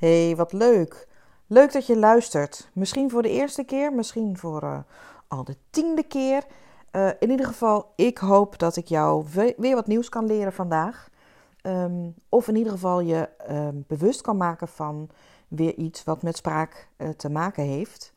Hey, wat leuk. Leuk dat je luistert. Misschien voor de eerste keer, misschien voor uh, al de tiende keer. Uh, in ieder geval, ik hoop dat ik jou weer wat nieuws kan leren vandaag. Um, of in ieder geval je um, bewust kan maken van weer iets wat met spraak uh, te maken heeft.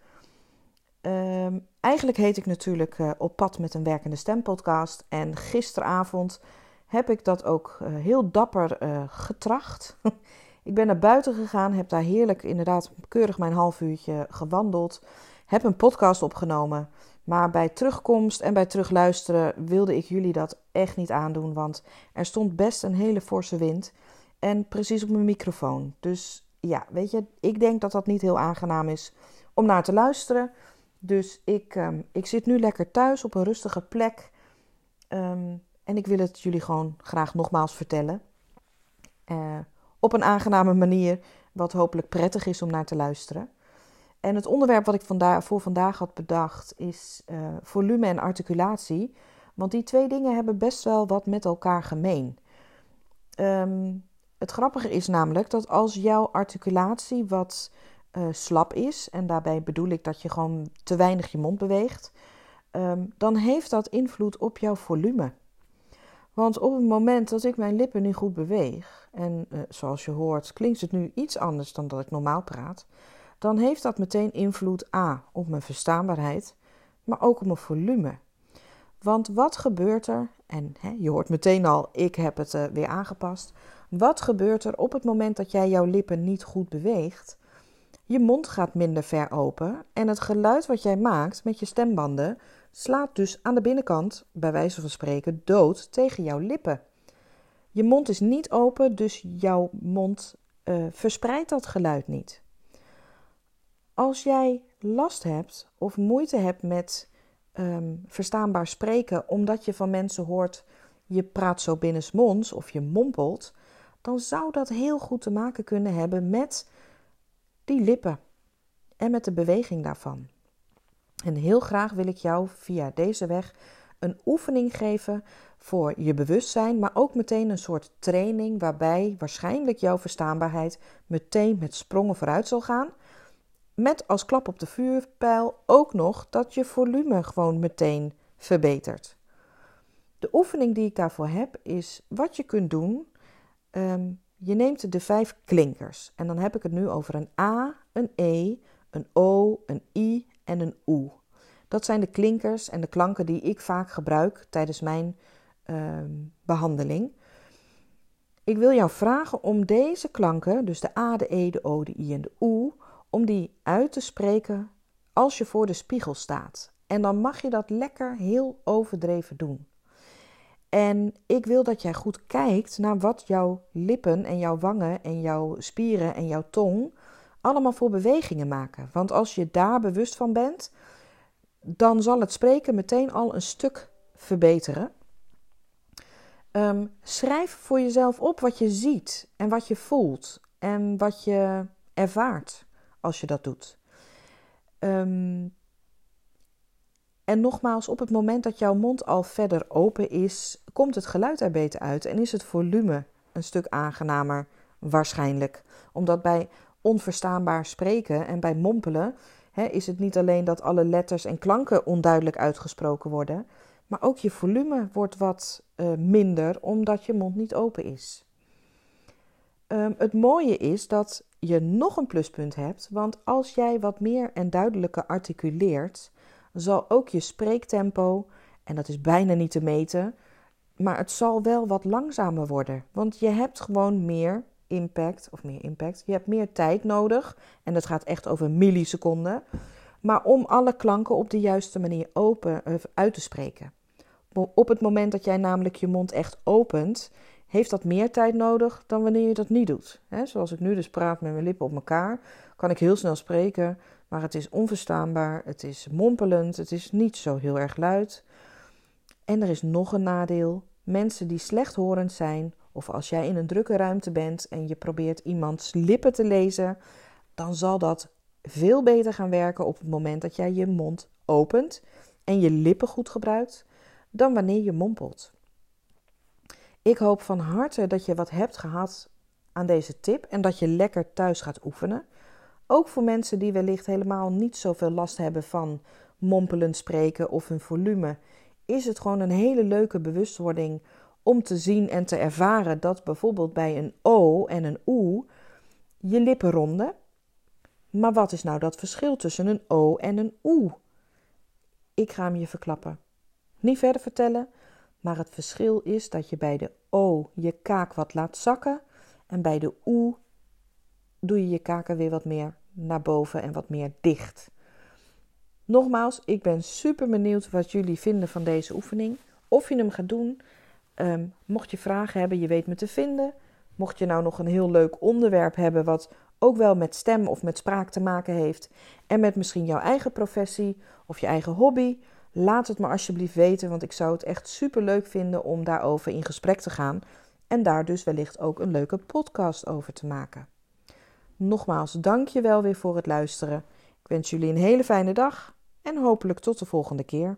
Um, eigenlijk heet ik natuurlijk Op pad met een werkende stempodcast. En gisteravond heb ik dat ook heel dapper getracht. Ik ben naar buiten gegaan, heb daar heerlijk, inderdaad, keurig mijn half uurtje gewandeld. Heb een podcast opgenomen. Maar bij terugkomst en bij terugluisteren wilde ik jullie dat echt niet aandoen. Want er stond best een hele forse wind. En precies op mijn microfoon. Dus ja, weet je, ik denk dat dat niet heel aangenaam is om naar te luisteren. Dus ik, um, ik zit nu lekker thuis op een rustige plek. Um, en ik wil het jullie gewoon graag nogmaals vertellen. Uh, op een aangename manier, wat hopelijk prettig is om naar te luisteren. En het onderwerp wat ik voor vandaag had bedacht is uh, volume en articulatie. Want die twee dingen hebben best wel wat met elkaar gemeen. Um, het grappige is namelijk dat als jouw articulatie wat uh, slap is, en daarbij bedoel ik dat je gewoon te weinig je mond beweegt, um, dan heeft dat invloed op jouw volume. Want op het moment dat ik mijn lippen niet goed beweeg, en uh, zoals je hoort klinkt het nu iets anders dan dat ik normaal praat, dan heeft dat meteen invloed A op mijn verstaanbaarheid, maar ook op mijn volume. Want wat gebeurt er, en hè, je hoort meteen al, ik heb het uh, weer aangepast, wat gebeurt er op het moment dat jij jouw lippen niet goed beweegt? Je mond gaat minder ver open en het geluid wat jij maakt met je stembanden slaat dus aan de binnenkant, bij wijze van spreken, dood tegen jouw lippen. Je mond is niet open, dus jouw mond uh, verspreidt dat geluid niet. Als jij last hebt of moeite hebt met um, verstaanbaar spreken, omdat je van mensen hoort je praat zo binnensmonds of je mompelt, dan zou dat heel goed te maken kunnen hebben met die lippen en met de beweging daarvan. En heel graag wil ik jou via deze weg een oefening geven voor je bewustzijn, maar ook meteen een soort training waarbij waarschijnlijk jouw verstaanbaarheid meteen met sprongen vooruit zal gaan. Met als klap op de vuurpijl ook nog dat je volume gewoon meteen verbetert. De oefening die ik daarvoor heb is wat je kunt doen. Um, je neemt de vijf klinkers en dan heb ik het nu over een A, een E, een O, een I en een oe. Dat zijn de klinkers en de klanken die ik vaak gebruik tijdens mijn uh, behandeling. Ik wil jou vragen om deze klanken, dus de A, de E, de O, de I en de oe, om die uit te spreken als je voor de spiegel staat. En dan mag je dat lekker heel overdreven doen. En ik wil dat jij goed kijkt naar wat jouw lippen en jouw wangen en jouw spieren en jouw tong allemaal voor bewegingen maken. Want als je daar bewust van bent, dan zal het spreken meteen al een stuk verbeteren. Um, schrijf voor jezelf op wat je ziet en wat je voelt en wat je ervaart als je dat doet. Um, en nogmaals, op het moment dat jouw mond al verder open is, komt het geluid er beter uit en is het volume een stuk aangenamer waarschijnlijk. Omdat bij onverstaanbaar spreken en bij mompelen is het niet alleen dat alle letters en klanken onduidelijk uitgesproken worden, maar ook je volume wordt wat uh, minder omdat je mond niet open is. Um, het mooie is dat je nog een pluspunt hebt, want als jij wat meer en duidelijker articuleert, zal ook je spreektempo, en dat is bijna niet te meten, maar het zal wel wat langzamer worden. Want je hebt gewoon meer impact, of meer impact, je hebt meer tijd nodig. En dat gaat echt over milliseconden. Maar om alle klanken op de juiste manier open, uh, uit te spreken. Op het moment dat jij namelijk je mond echt opent, heeft dat meer tijd nodig dan wanneer je dat niet doet. He, zoals ik nu dus praat met mijn lippen op elkaar, kan ik heel snel spreken, maar het is onverstaanbaar, het is mompelend, het is niet zo heel erg luid. En er is nog een nadeel. Mensen die slechthorend zijn, of als jij in een drukke ruimte bent en je probeert iemands lippen te lezen, dan zal dat veel beter gaan werken op het moment dat jij je mond opent en je lippen goed gebruikt, dan wanneer je mompelt. Ik hoop van harte dat je wat hebt gehad aan deze tip en dat je lekker thuis gaat oefenen. Ook voor mensen die wellicht helemaal niet zoveel last hebben van mompelend spreken of hun volume, is het gewoon een hele leuke bewustwording om te zien en te ervaren dat bijvoorbeeld bij een O en een OE je lippen ronden. Maar wat is nou dat verschil tussen een O en een OE? Ik ga hem je verklappen. Niet verder vertellen, maar het verschil is dat je bij de O je kaak wat laat zakken en bij de OE doe je je kaken weer wat meer naar boven en wat meer dicht. Nogmaals, ik ben super benieuwd wat jullie vinden van deze oefening. Of je hem gaat doen. Ehm, mocht je vragen hebben, je weet me te vinden. Mocht je nou nog een heel leuk onderwerp hebben wat ook wel met stem of met spraak te maken heeft en met misschien jouw eigen professie of je eigen hobby, laat het me alsjeblieft weten, want ik zou het echt super leuk vinden om daarover in gesprek te gaan en daar dus wellicht ook een leuke podcast over te maken. Nogmaals, dank je wel weer voor het luisteren. Ik wens jullie een hele fijne dag en hopelijk tot de volgende keer.